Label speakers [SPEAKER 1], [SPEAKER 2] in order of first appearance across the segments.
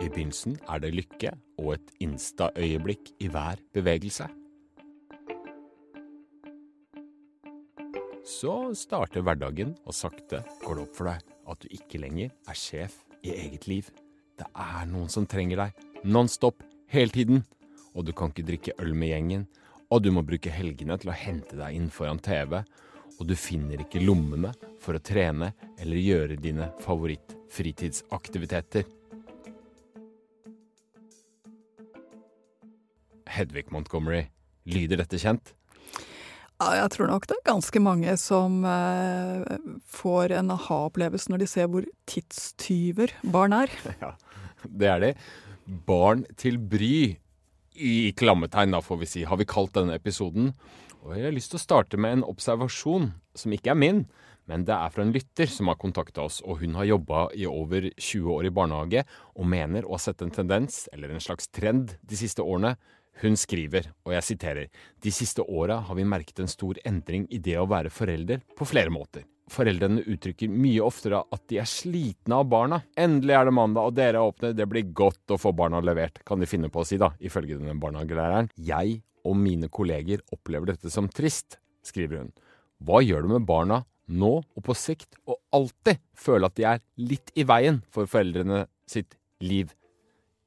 [SPEAKER 1] I begynnelsen er det lykke og et insta-øyeblikk i hver bevegelse. Så starter hverdagen, og sakte går det opp for deg at du ikke lenger er sjef i eget liv. Det er noen som trenger deg non-stop hele tiden, og du kan ikke drikke øl med gjengen, og du må bruke helgene til å hente deg inn foran TV, og du finner ikke lommene for å trene eller gjøre dine favorittfritidsaktiviteter. Hedvig Montgomery, lyder dette kjent?
[SPEAKER 2] Ja, jeg tror nok det er ganske mange som eh, får en aha-opplevelse når de ser hvor tidstyver barn er.
[SPEAKER 1] Ja, det er de. Barn til bry, i klammetegn da, får vi si, har vi kalt denne episoden. Og jeg har lyst til å starte med en observasjon, som ikke er min, men det er fra en lytter som har kontakta oss, og hun har jobba i over 20 år i barnehage, og mener å ha sett en tendens, eller en slags trend, de siste årene. Hun skriver, og jeg siterer, de siste åra har vi merket en stor endring i det å være forelder på flere måter. Foreldrene uttrykker mye oftere at de er slitne av barna. Endelig er det mandag, og dere er åpne, det blir godt å få barna levert, kan de finne på å si, da, ifølge denne barnehagelæreren. Jeg og mine kolleger opplever dette som trist, skriver hun. Hva gjør du med barna nå og på sikt, og alltid føle at de er litt i veien for foreldrene sitt liv?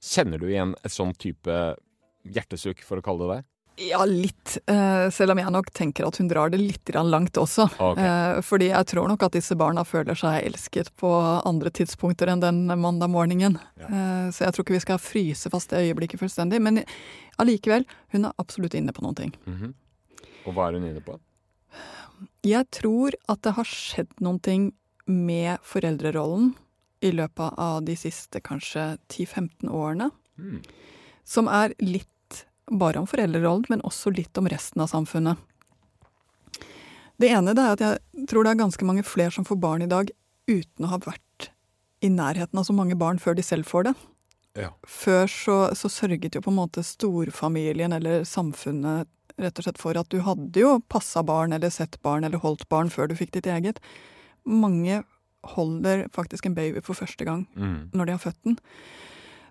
[SPEAKER 1] Kjenner du igjen et sånn type hjertesukk, for å kalle det det?
[SPEAKER 2] Ja, litt. Eh, selv om jeg nok tenker at hun drar det litt langt også.
[SPEAKER 1] Ok.
[SPEAKER 2] Eh, fordi jeg tror nok at disse barna føler seg elsket på andre tidspunkter enn den mandag morgenen.
[SPEAKER 1] Ja.
[SPEAKER 2] Eh, så jeg tror ikke vi skal fryse fast det øyeblikket fullstendig. Men allikevel, hun er absolutt inne på noen ting.
[SPEAKER 1] Mhm. Og hva er hun inne på?
[SPEAKER 2] Jeg tror at det har skjedd noen ting med foreldrerollen i løpet av de siste kanskje 10-15 årene.
[SPEAKER 1] Mm.
[SPEAKER 2] Som er litt bare om foreldrerollen, men også litt om resten av samfunnet. Det ene det er at jeg tror det er ganske mange flere som får barn i dag uten å ha vært i nærheten av så mange barn før de selv får det.
[SPEAKER 1] Ja.
[SPEAKER 2] Før så, så sørget jo på en måte storfamilien eller samfunnet rett og slett for at du hadde jo passa barn eller sett barn eller holdt barn før du fikk ditt eget. Mange holder faktisk en baby for første gang
[SPEAKER 1] Mm.
[SPEAKER 2] når de har født den.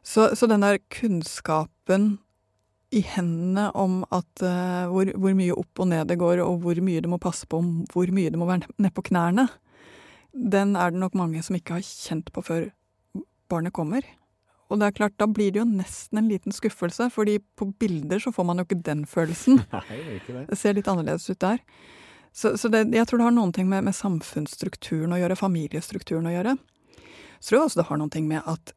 [SPEAKER 2] Så, så den der kunnskapen i hendene om at uh, hvor, hvor mye opp og ned det går, og hvor mye du må passe på, om hvor mye du må være nedpå knærne, den er det nok mange som ikke har kjent på før barnet kommer. Og det er klart, da blir det jo nesten en liten skuffelse, fordi på bilder så får man jo ikke den følelsen.
[SPEAKER 1] Nei, det ikke det.
[SPEAKER 2] Det ser litt annerledes ut der. Så, så det, jeg tror det har noen ting med, med samfunnsstrukturen å gjøre, familiestrukturen å gjøre. Så tror jeg også det har noen ting med at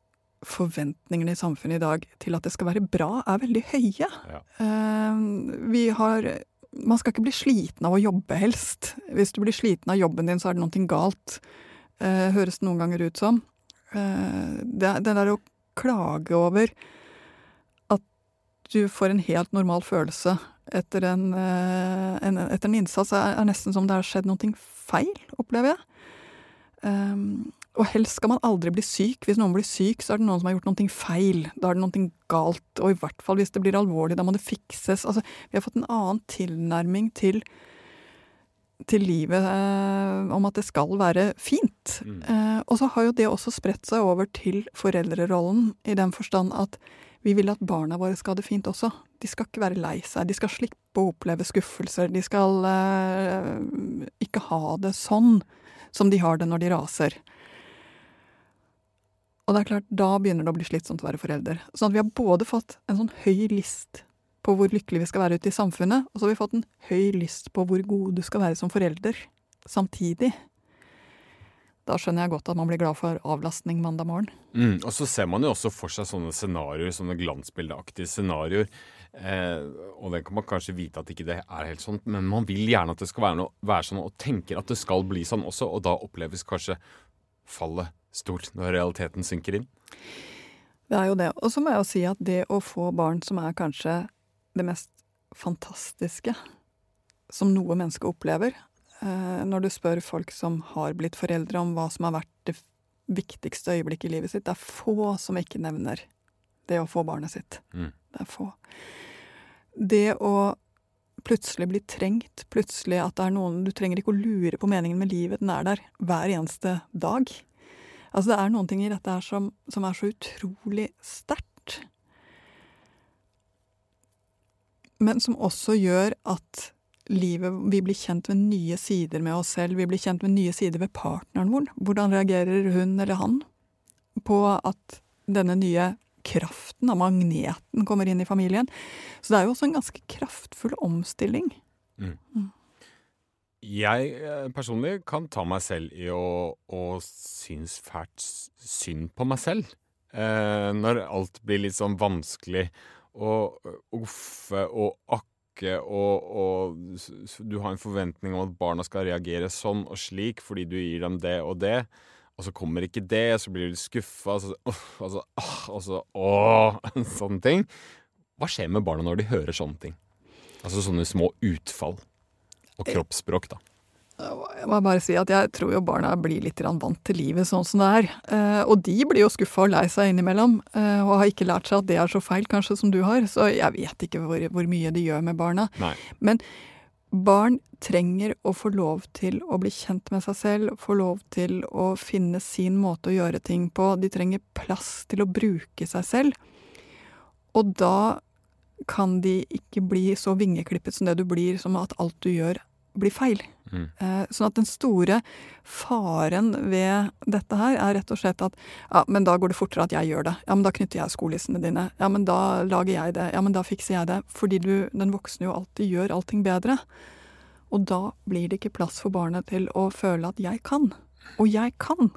[SPEAKER 2] forventningene i samfunnet i dag til at det skal være bra, er veldig høye.
[SPEAKER 1] Ja.
[SPEAKER 2] Eh, vi har Man skal ikke bli sliten av å jobbe, helst. Hvis du blir sliten av jobben din, så er det noe galt. Eh, høres det noen ganger ut som. Eh, det, det der å klage over at du får en helt normal følelse etter en, en, etter en innsats, er nesten som det har skjedd noe feil, opplever jeg. Um, og helst skal man aldri bli syk. Hvis noen blir syk, så er det noen som har gjort noe feil. Da er det noe galt. Og i hvert fall hvis det blir alvorlig, da må det fikses. Altså, vi har fått en annen tilnærming til, til livet eh, om at det skal være fint.
[SPEAKER 1] Mm.
[SPEAKER 2] Eh, og så har jo det også spredt seg over til foreldrerollen, i den forstand at vi vil at barna våre skal ha det fint også. De skal ikke være lei seg, de skal slippe å oppleve skuffelser. De skal eh, ikke ha det sånn som de har det når de raser. Og det er klart, da begynner det å bli slitsomt å være forelder. Sånn at vi har både fått en sånn høy list på hvor lykkelig vi skal være ute i samfunnet, og så har vi fått en høy list på hvor god du skal være som forelder samtidig. Da skjønner jeg godt at man blir glad for avlastning mandag morgen.
[SPEAKER 1] Mm, og så ser man jo også for seg sånne scenarioer, sånne glansbildeaktige scenarioer. Eh, og det kan man kanskje vite at ikke det er helt sånn, men man vil gjerne at det skal være, noe, være sånn, og tenker at det skal bli sånn også, og da oppleves kanskje fallet stort når realiteten synker inn.
[SPEAKER 2] Det er jo det. Og så må jeg jo si at det å få barn som er kanskje det mest fantastiske som noe menneske opplever eh, Når du spør folk som har blitt foreldre om hva som har vært det viktigste øyeblikket i livet sitt, det er få som ikke nevner det å få barnet sitt.
[SPEAKER 1] Mm.
[SPEAKER 2] Det er få. Det å plutselig bli trengt, plutselig at det er noen Du trenger ikke å lure på meningen med livet, den er der hver eneste dag. Altså det er noen ting i dette her som, som er så utrolig sterkt. Men som også gjør at livet Vi blir kjent med nye sider med oss selv. Vi blir kjent med nye sider ved partneren vår. Hvordan reagerer hun eller han på at denne nye kraften av magneten kommer inn i familien? Så det er jo også en ganske kraftfull omstilling.
[SPEAKER 1] Jeg eh, personlig kan ta meg selv i å, å synes fælt synd på meg selv. Eh, når alt blir litt sånn vanskelig og uffe og akke og, og du har en forventning om at barna skal reagere sånn og slik fordi du gir dem det og det. Og så kommer ikke det, så blir du skuffa, og så, og så, ah, og så åh, sånne ting. Hva skjer med barna når de hører sånne ting? Altså sånne små utfall. Og kroppsspråk, da.
[SPEAKER 2] Jeg må bare si at jeg tror jo barna blir litt vant til livet sånn som det er. Eh, og de blir jo skuffa og lei seg innimellom, eh, og har ikke lært seg at det er så feil, kanskje, som du har. Så jeg vet ikke hvor, hvor mye de gjør med barna.
[SPEAKER 1] Nei.
[SPEAKER 2] Men barn trenger å få lov til å bli kjent med seg selv, få lov til å finne sin måte å gjøre ting på. De trenger plass til å bruke seg selv. Og da kan de ikke bli så vingeklippet som det du blir, som at alt du gjør, blir feil.
[SPEAKER 1] Mm.
[SPEAKER 2] Eh, Sånn at den store faren ved dette her er rett og slett at ja, men da går det fortere at jeg gjør det. Ja, men da knytter jeg skolissene dine. Ja, men da lager jeg det. Ja, men da fikser jeg det. Fordi du, den voksne jo alltid gjør allting bedre. Og da blir det ikke plass for barnet til å føle at jeg kan. Og jeg kan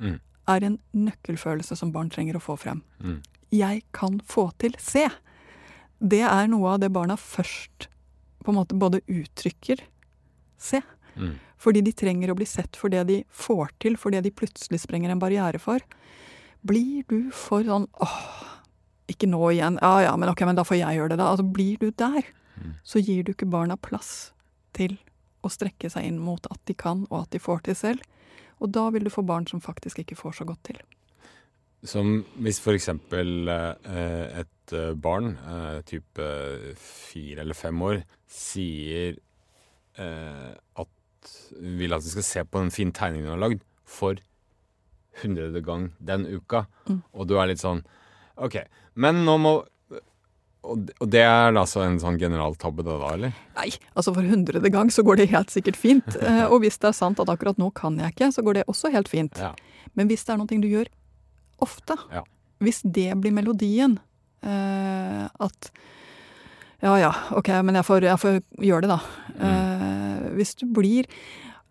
[SPEAKER 1] Mm.
[SPEAKER 2] er en nøkkelfølelse som barn trenger å få frem.
[SPEAKER 1] Mm.
[SPEAKER 2] Jeg kan få til. Se! Det er noe av det barna først på en måte både uttrykker se.
[SPEAKER 1] Mm.
[SPEAKER 2] Fordi de trenger å bli sett for det de får til, for det de plutselig sprenger en barriere for. Blir du for sånn åh, ikke nå igjen, ja ja, men ok, men da får jeg gjøre det, da. Altså blir du der,
[SPEAKER 1] Mm.
[SPEAKER 2] så gir du ikke barna plass til å strekke seg inn mot at de kan, og at de får til selv. Og da vil du få barn som faktisk ikke får så godt til.
[SPEAKER 1] Som hvis for eksempel eh, et eh, barn, eh, type fire eller fem år, sier eh, at vil at vi skal se på den fine tegningen hun har lagd for hundrede gang den uka,
[SPEAKER 2] Mm.
[SPEAKER 1] og du er litt sånn OK, men nå må Og det er altså en sånn generaltabbe, da, da, eller?
[SPEAKER 2] Nei, altså for hundrede gang så går det helt sikkert fint. Eh, og hvis det er sant at akkurat nå kan jeg ikke, så går det også helt fint.
[SPEAKER 1] Ja.
[SPEAKER 2] Men hvis det er noe du gjør ofte,
[SPEAKER 1] Ja.
[SPEAKER 2] hvis det blir melodien, eh, at ja ja, ok, men jeg får, jeg får gjøre det, da. Eh, hvis du blir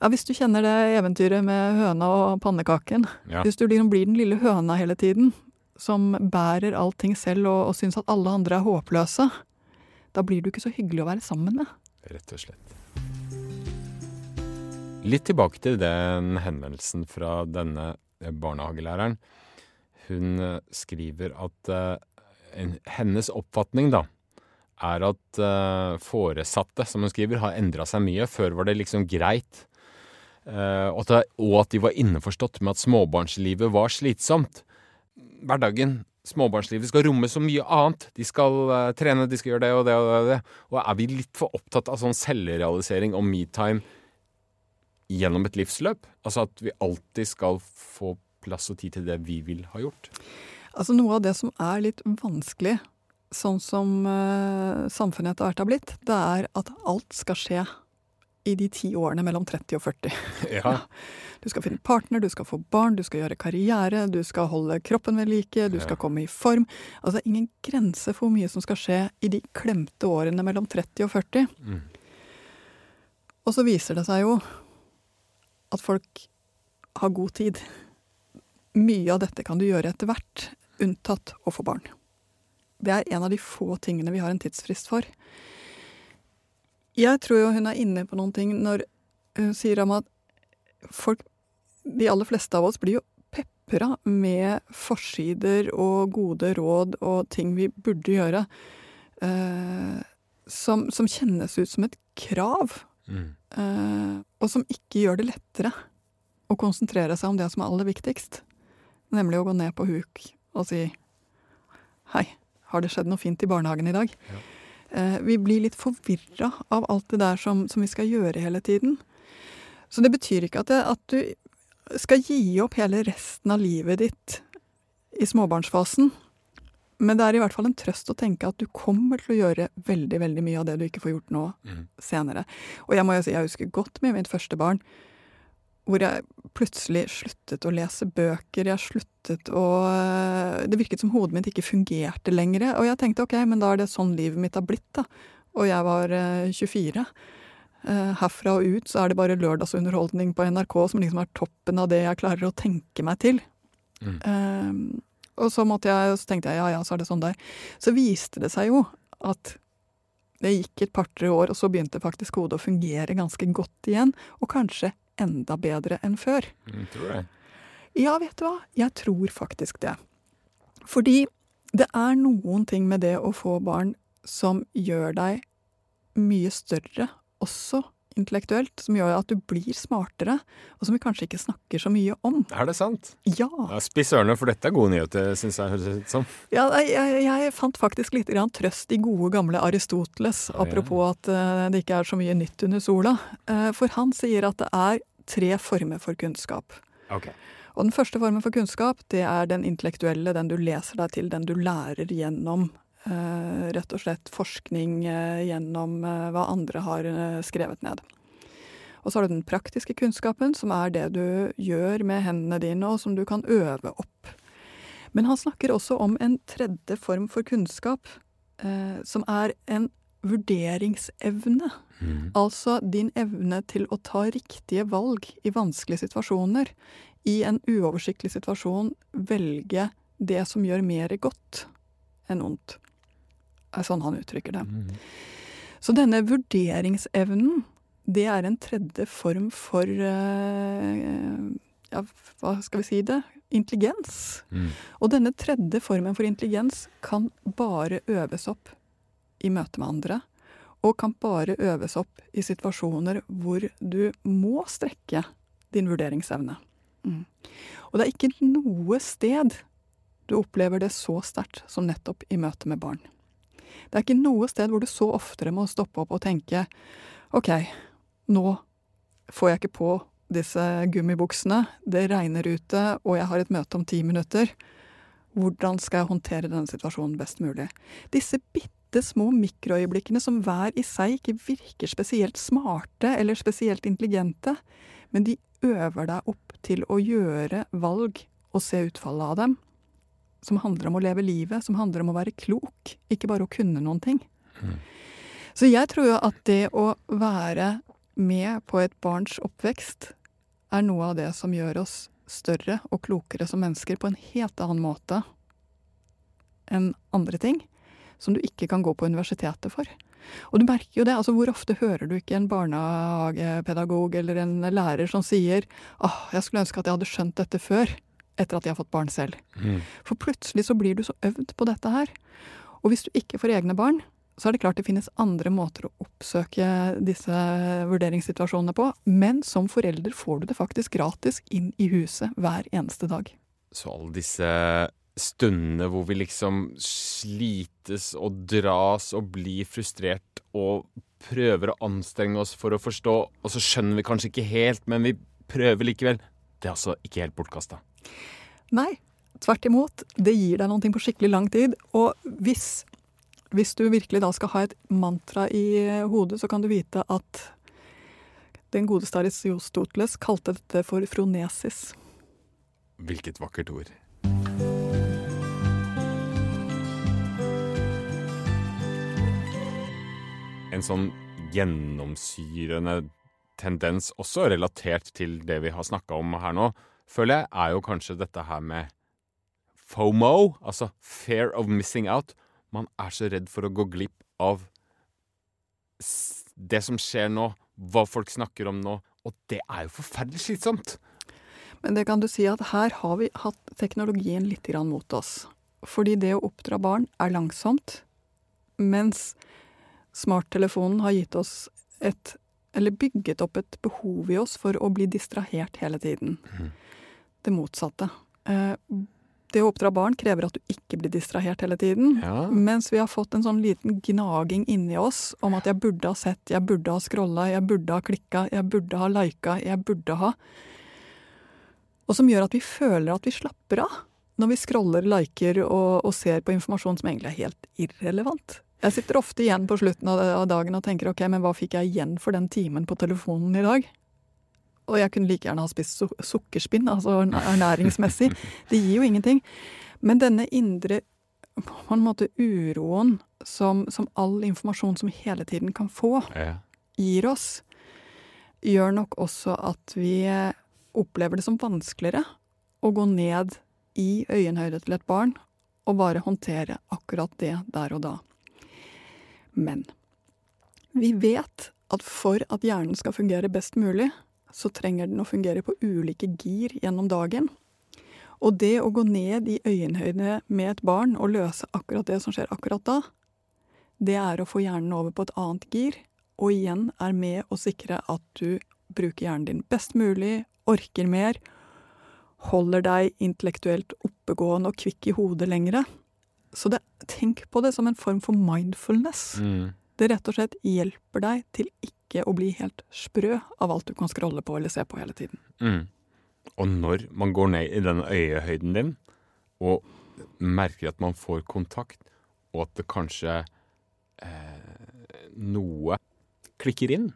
[SPEAKER 2] ja, Hvis du kjenner det eventyret med høna og pannekaken.
[SPEAKER 1] Ja.
[SPEAKER 2] Hvis du liksom blir den lille høna hele tiden, som bærer allting selv og, og syns at alle andre er håpløse, da blir du ikke så hyggelig å være sammen med.
[SPEAKER 1] Rett og slett. Litt tilbake til den henvendelsen fra denne eh, barnehagelæreren. Hun eh, skriver at eh, hennes oppfatning da, er at eh, foresatte, som hun skriver, har endra seg mye. Før var det liksom greit. Eh, og, at, de var innforstått med at småbarnslivet var slitsomt. Hverdagen, småbarnslivet, skal romme så mye annet. De skal uh, trene, de skal gjøre det og det og det. Og det. Og er vi litt for opptatt av sånn selvrealisering og metime gjennom et livsløp? Altså at vi alltid skal få plass og tid til det vi vil ha gjort?
[SPEAKER 2] Altså Noe av det som er litt vanskelig, sånn som uh, samfunnet etter hvert har blitt, det er at alt skal skje i de ti årene mellom 30 og 40.
[SPEAKER 1] Ja.
[SPEAKER 2] Du skal finne partner, du skal få barn, du skal gjøre karriere, du skal holde kroppen ved like, du skal komme i form. Altså ingen grense for hvor mye som skal skje i de klemte årene mellom 30 og 40.
[SPEAKER 1] Mm.
[SPEAKER 2] Og så viser det seg jo at folk har god tid. Mye av dette kan du gjøre etter hvert, unntatt å få barn. Det er en av de få tingene vi har en tidsfrist for. Jeg tror jo hun er inne på noen ting når hun sier om at folk, de aller fleste av oss, blir jo pepra med forsider og gode råd og ting vi burde gjøre, eh, som, som kjennes ut som et krav.
[SPEAKER 1] Mm.
[SPEAKER 2] Eh, og som ikke gjør det lettere å konsentrere seg om det som er aller viktigst. Nemlig å gå ned på huk og si Hei, har det skjedd noe fint i barnehagen i dag?
[SPEAKER 1] Ja.
[SPEAKER 2] Eh, vi blir litt forvirra av alt det der som, som vi skal gjøre hele tiden. Så det betyr ikke at, det, at du skal gi opp hele resten av livet ditt i småbarnsfasen. Men det er i hvert fall en trøst å tenke at du kommer til å gjøre veldig veldig mye av det du ikke får gjort nå,
[SPEAKER 1] Mm.
[SPEAKER 2] senere. Og jeg må jo si, jeg husker godt med mitt første barn, hvor jeg plutselig sluttet å lese bøker. Jeg sluttet å Det virket som hodet mitt ikke fungerte lenger. Og jeg tenkte ok, men da er det sånn livet mitt har blitt, da. Og jeg var eh, 24. Eh, herfra og ut så er det bare lørdagsunderholdning på NRK som liksom er toppen av det jeg klarer å tenke meg til.
[SPEAKER 1] Mm.
[SPEAKER 2] Um, og så, måtte jeg, så tenkte jeg ja ja, så er det sånn der. Så viste det seg jo at det gikk et par-tre år, og så begynte faktisk hodet å fungere ganske godt igjen. Og kanskje enda bedre enn før.
[SPEAKER 1] Mm, tror jeg.
[SPEAKER 2] Ja, vet du hva? Jeg tror faktisk det. Fordi det er noen ting med det å få barn som gjør deg mye større, også intellektuelt, som gjør at du blir smartere, og som vi kanskje ikke snakker så mye om.
[SPEAKER 1] Er det sant?
[SPEAKER 2] Ja!
[SPEAKER 1] Ja, Spiss ørene, for dette er gode nyheter, syns jeg høres ut som.
[SPEAKER 2] ja jeg, jeg, fant faktisk litt grann trøst i gode, gamle Aristoteles,
[SPEAKER 1] ja.
[SPEAKER 2] apropos at uh, det ikke er så mye nytt under sola. Uh, for han sier at det er tre former for kunnskap.
[SPEAKER 1] Ok.
[SPEAKER 2] Og den første formen for kunnskap, det er den intellektuelle, den du leser deg til, den du lærer gjennom rett og slett forskning eh, gjennom eh, hva andre har eh, skrevet ned. Og så har du den praktiske kunnskapen, som er det du gjør med hendene dine, og som du kan øve opp. Men han snakker også om en tredje form for kunnskap, eh, som er en vurderingsevne.
[SPEAKER 1] Mm.
[SPEAKER 2] Altså din evne til å ta riktige valg i vanskelige situasjoner. I en uoversiktlig situasjon velge det som gjør mer godt enn ondt. Er sånn han uttrykker det.
[SPEAKER 1] Mm.
[SPEAKER 2] Så denne vurderingsevnen, det er en tredje form for eh, Ja, hva skal vi si det? Intelligens.
[SPEAKER 1] Mm.
[SPEAKER 2] Og denne tredje formen for intelligens kan bare øves opp i møte med andre. Og kan bare øves opp i situasjoner hvor du må strekke din vurderingsevne. Mm. Og det er ikke noe sted du opplever det så sterkt som nettopp i møte med barn. Det er ikke noe sted hvor du så oftere må stoppe opp og tenke OK, nå får jeg ikke på disse gummibuksene, det regner ute, og jeg har et møte om ti minutter. Hvordan skal jeg håndtere denne situasjonen best mulig? Disse bitte små mikroøyeblikkene som hver i seg ikke virker spesielt smarte eller spesielt intelligente, men de øver deg opp til å gjøre valg og se utfallet av dem. Som handler om å leve livet, som handler om å være klok, ikke bare å kunne noen ting.
[SPEAKER 1] Mm.
[SPEAKER 2] Så jeg tror jo at det å være med på et barns oppvekst er noe av det som gjør oss større og klokere som mennesker på en helt annen måte enn andre ting som du ikke kan gå på universitetet for. Og du merker jo det, altså hvor ofte hører du ikke en barnehagepedagog eller en lærer som sier åh, jeg skulle ønske at jeg hadde skjønt dette før, etter at de har fått barn selv.
[SPEAKER 1] Mm.
[SPEAKER 2] For plutselig så blir du så øvd på dette her. Og hvis du ikke får egne barn, så er det klart det finnes andre måter å oppsøke disse vurderingssituasjonene på, men som forelder får du det faktisk gratis inn i huset hver eneste dag.
[SPEAKER 1] Så alle disse stundene hvor vi liksom slites og dras og blir frustrert og prøver å anstrenge oss for å forstå, og så skjønner vi kanskje ikke helt, men vi prøver likevel. Det er altså ikke helt bortkasta.
[SPEAKER 2] Nei, tvert imot. Det gir deg noe på skikkelig lang tid. Og hvis, hvis du virkelig da skal ha et mantra i hodet, så kan du vite at den godeste Aristoteles kalte dette for fronesis.
[SPEAKER 1] Hvilket vakkert ord. En sånn gjennomsyrende tendens, også relatert til det vi har snakka om her nå, føler jeg, er jo kanskje dette her med FOMO, altså fear of missing out. Man er så redd for å gå glipp av det som skjer nå, hva folk snakker om nå, og det er jo forferdelig slitsomt.
[SPEAKER 2] Men det kan du si at her har vi hatt teknologien litt grann mot oss. Fordi det å oppdra barn er langsomt, mens smarttelefonen har gitt oss et Eller bygget opp et behov i oss for å bli distrahert hele tiden.
[SPEAKER 1] Mhm.
[SPEAKER 2] Det motsatte. Eh, Det å oppdra barn krever at du ikke blir distrahert hele tiden.
[SPEAKER 1] Ja.
[SPEAKER 2] Mens vi har fått en sånn liten gnaging inni oss om at jeg burde ha sett, jeg burde ha scrolla, jeg burde ha klikka, jeg burde ha lika, jeg burde ha Og som gjør at vi føler at vi slapper av når vi scroller, liker og, og ser på informasjon som egentlig er helt irrelevant. Jeg sitter ofte igjen på slutten av, av dagen og tenker ok, men hva fikk jeg igjen for den timen på telefonen i dag? Og jeg kunne like gjerne ha spist su sukkerspinn, altså ernæringsmessig. Det gir jo ingenting. Men denne indre på en måte uroen som, som all informasjon som vi hele tiden kan få,
[SPEAKER 1] Ja.
[SPEAKER 2] gir oss, gjør nok også at vi opplever det som vanskeligere å gå ned i øyenhøyde til et barn og bare håndtere akkurat det der og da. Men vi vet at for at hjernen skal fungere best mulig, så trenger den å fungere på ulike gir gjennom dagen. Og det å gå ned i øyenhøyde med et barn og løse akkurat det som skjer akkurat da, det er å få hjernen over på et annet gir, og igjen er med å sikre at du bruker hjernen din best mulig, orker mer, holder deg intellektuelt oppegående og kvikk i hodet lengre. Så det, tenk på det som en form for mindfulness.
[SPEAKER 1] Mm.
[SPEAKER 2] Det rett og slett hjelper deg til ikke å bli helt sprø av alt du kan scrolle på eller se på hele tiden.
[SPEAKER 1] Mm. Og når man går ned i den øyehøyden din, og merker at man får kontakt, og at det kanskje eh, noe klikker inn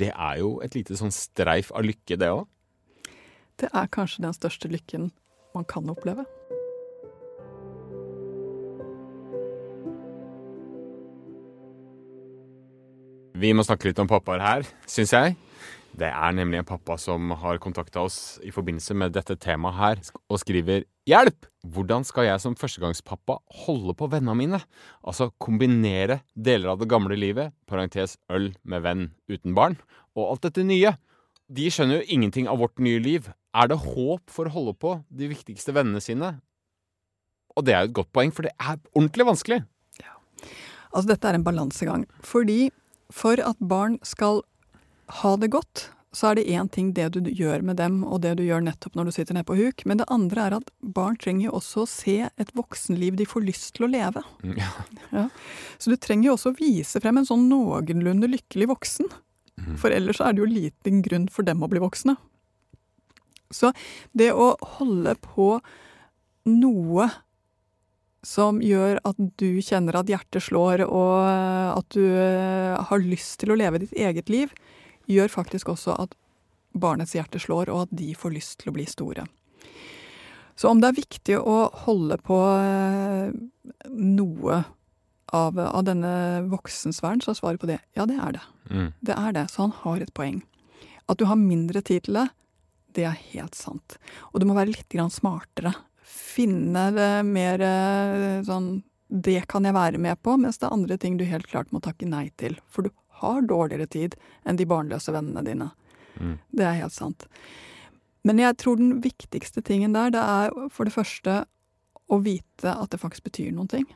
[SPEAKER 1] Det er jo et lite sånn streif av lykke, det òg.
[SPEAKER 2] Det er kanskje den største lykken man kan oppleve.
[SPEAKER 1] Vi må snakke litt om pappaer her, syns jeg. Det er nemlig en pappa som har kontakta oss i forbindelse med dette temaet her, og skriver Hjelp! Hvordan skal jeg som førstegangspappa holde på vennene mine? Altså kombinere deler av det gamle livet, parentes øl med venn uten barn, og alt dette nye. De skjønner jo ingenting av vårt nye liv. Er det håp for å holde på de viktigste vennene sine? Og det er jo et godt poeng, for det er ordentlig vanskelig.
[SPEAKER 2] Altså, dette er en balansegang. Fordi for at barn skal ha det godt, så er det én ting det du gjør med dem, og det du gjør nettopp når du sitter nede på huk. Men det andre er at barn trenger jo også å se et voksenliv de får lyst til å leve.
[SPEAKER 1] Ja.
[SPEAKER 2] Så du trenger jo også å vise frem en sånn noenlunde lykkelig voksen. For ellers er det jo liten grunn for dem å bli voksne. Så det å holde på noe som gjør at du kjenner at hjertet slår, og at du eh, har lyst til å leve ditt eget liv, gjør faktisk også at barnets hjerte slår, og at de får lyst til å bli store. Så om det er viktig å holde på eh, noe av, av denne voksensfæren, så er svaret på det ja, det er det.
[SPEAKER 1] Mm.
[SPEAKER 2] Det er det, så han har et poeng. At du har mindre tid til det, det er helt sant. Og du må være litt grann smartere. Finne det mer eh, sånn Det kan jeg være med på, mens det er andre ting du helt klart må takke nei til. For du har dårligere tid enn de barnløse vennene dine.
[SPEAKER 1] Mm.
[SPEAKER 2] Det er helt sant. Men jeg tror den viktigste tingen der, det er for det første å vite at det faktisk betyr noen ting.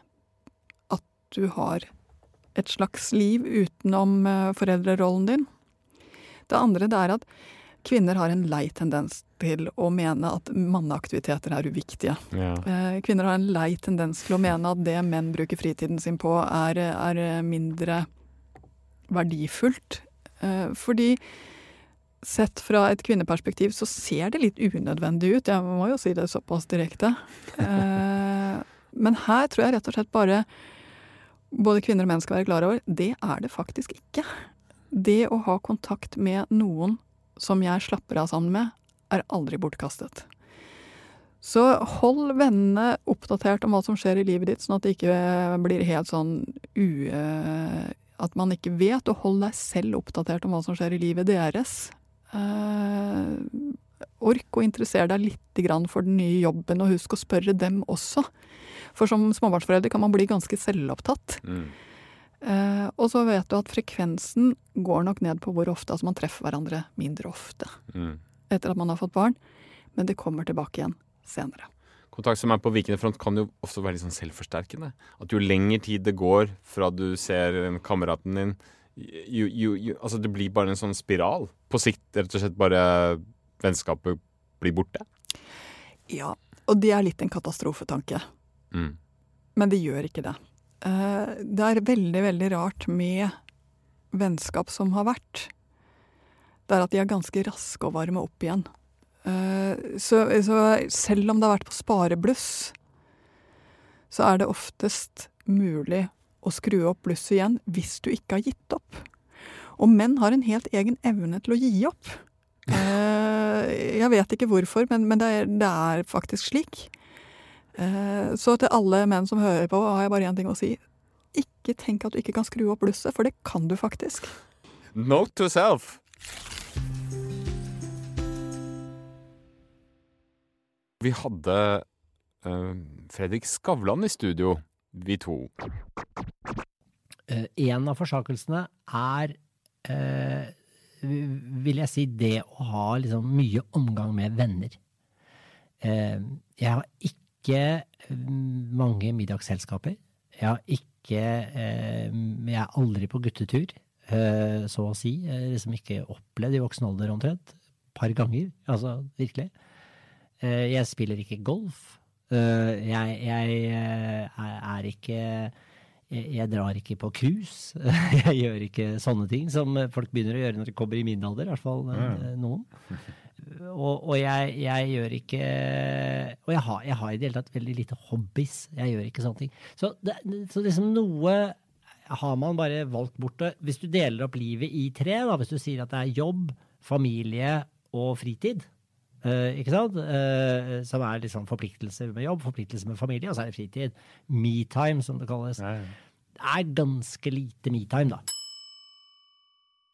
[SPEAKER 2] At du har et slags liv utenom eh, foreldrerollen din. Det andre det er at kvinner har en lei tendens til å mene at manneaktiviteter er uviktige.
[SPEAKER 1] Ja.
[SPEAKER 2] Eh, Kvinner har en lei tendens til å mene at det menn bruker fritiden sin på, er, er mindre verdifullt. Eh, Fordi sett fra et kvinneperspektiv så ser det litt unødvendig ut. Jeg må jo si det såpass direkte. Eh, Men her tror jeg rett og slett bare både kvinner og menn skal være klar over, det er det faktisk ikke. Det å ha kontakt med noen som jeg slapper av sammen med, er aldri bortkastet. Så hold vennene oppdatert om hva som skjer i livet ditt, sånn at det ikke blir helt sånn u... At man ikke vet, og hold deg selv oppdatert om hva som skjer i livet deres. Eh, ork å interessere deg litt for den nye jobben, og husk å spørre dem også. For som småbarnsforelder kan man bli ganske selvopptatt.
[SPEAKER 1] Mm.
[SPEAKER 2] Eh, og så vet du at frekvensen går nok ned på hvor ofte altså man treffer hverandre mindre ofte
[SPEAKER 1] Mm.
[SPEAKER 2] etter at man har fått barn, men det kommer tilbake igjen senere.
[SPEAKER 1] Kontakt som er på vikende front kan jo ofte være litt sånn selvforsterkende. At jo lengre tid det går fra du ser kameraten din jo, jo, jo, Altså det blir bare en sånn spiral. På sikt rett og slett bare vennskapet blir borte.
[SPEAKER 2] Ja, og det er litt en katastrofetanke.
[SPEAKER 1] Mm.
[SPEAKER 2] Men det gjør ikke det. Eh, Det er veldig, veldig rart med vennskap som har vært. Det er at de er ganske raske å varme opp igjen. Eh, så, så selv om det har vært på sparebluss, så er det oftest mulig å skru opp blusset igjen hvis du ikke har gitt opp. Og menn har en helt egen evne til å gi opp. Eh, jeg vet ikke hvorfor, men, men det, er, det, er, faktisk slik. Eh, så til alle menn som hører på, har jeg bare én ting å si. Ikke tenk at du ikke kan skru opp blusset, for det kan du faktisk.
[SPEAKER 1] Note to self. Vi hadde uh, Fredrik Skavlan i studio, vi to.
[SPEAKER 3] Uh, en av forsakelsene er, uh, vil jeg si, det å ha liksom, mye omgang med venner. jeg har ikke mange middagsselskaper. Jeg har ikke Jeg er aldri på guttetur, så å si. Jeg har liksom ikke opplevd i voksen alder omtrent. Et par ganger, altså virkelig. Eh, jeg spiller ikke golf. Eh, jeg, jeg eh, er ikke jeg drar ikke på cruise. Jeg gjør ikke sånne ting som folk begynner å gjøre når de kommer i min alder, i hvert fall noen. Og, og jeg, jeg, gjør ikke Og jeg har, jeg har, i det hele tatt veldig lite hobbies. Jeg gjør ikke sånne ting. Så, det, så liksom noe har man bare valgt bort. Hvis du deler opp livet i tre, da, hvis du sier at det er jobb, familie og fritid, Uh, ikke sant? Uh, som er liksom forpliktelser med jobb, forpliktelser med familie, og så er det fritid. Metime, som det kalles. Det er ganske lite metime, da.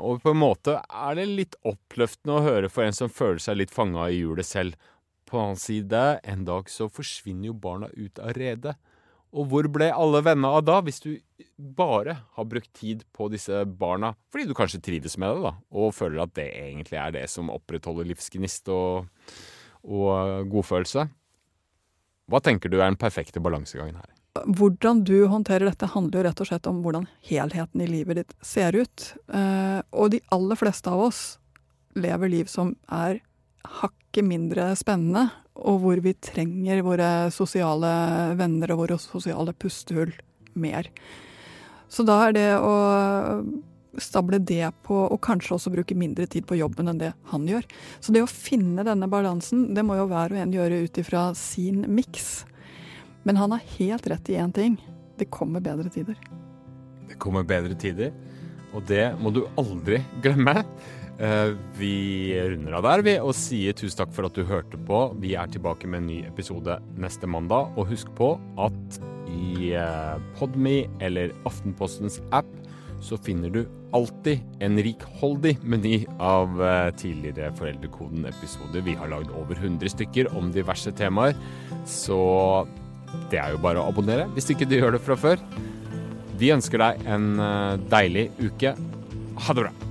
[SPEAKER 1] Og på en måte er det litt oppløftende å høre for en som føler seg litt fanga i hjulet selv. På en annen side, en dag så forsvinner jo barna ut av redet. Og hvor ble alle vennene av da, hvis du bare har brukt tid på disse barna fordi du kanskje trives med det, da, og føler at det egentlig er det som opprettholder livsgnist og, og godfølelse? Hva tenker du er den perfekte balansegangen her?
[SPEAKER 2] Hvordan du håndterer dette, handler jo rett og slett om hvordan helheten i livet ditt ser ut. Eh, og de aller fleste av oss lever liv som er hakket mindre spennende, og hvor vi trenger våre sosiale venner og våre sosiale pustehull mer. Så da er det å stable det på, og kanskje også bruke mindre tid på jobben enn det han gjør. Så det å finne denne balansen, det må jo hver og en gjøre ut ifra sin miks. Men han har helt rett i én ting. Det kommer bedre tider.
[SPEAKER 1] Det kommer bedre tider, og det må du aldri glemme. Eh, vi runder av der vi og sier tusen takk for at du hørte på. Vi er tilbake med en ny episode neste mandag. Og husk på at i eh, Podme eller Aftenpostens app så finner du alltid en rikholdig meny av eh, tidligere Foreldrekoden-episoder. Vi har lagd over 100 stykker om diverse temaer, så det er jo bare å abonnere hvis ikke du gjør det fra før. Vi ønsker deg en deilig uke. Ha det bra.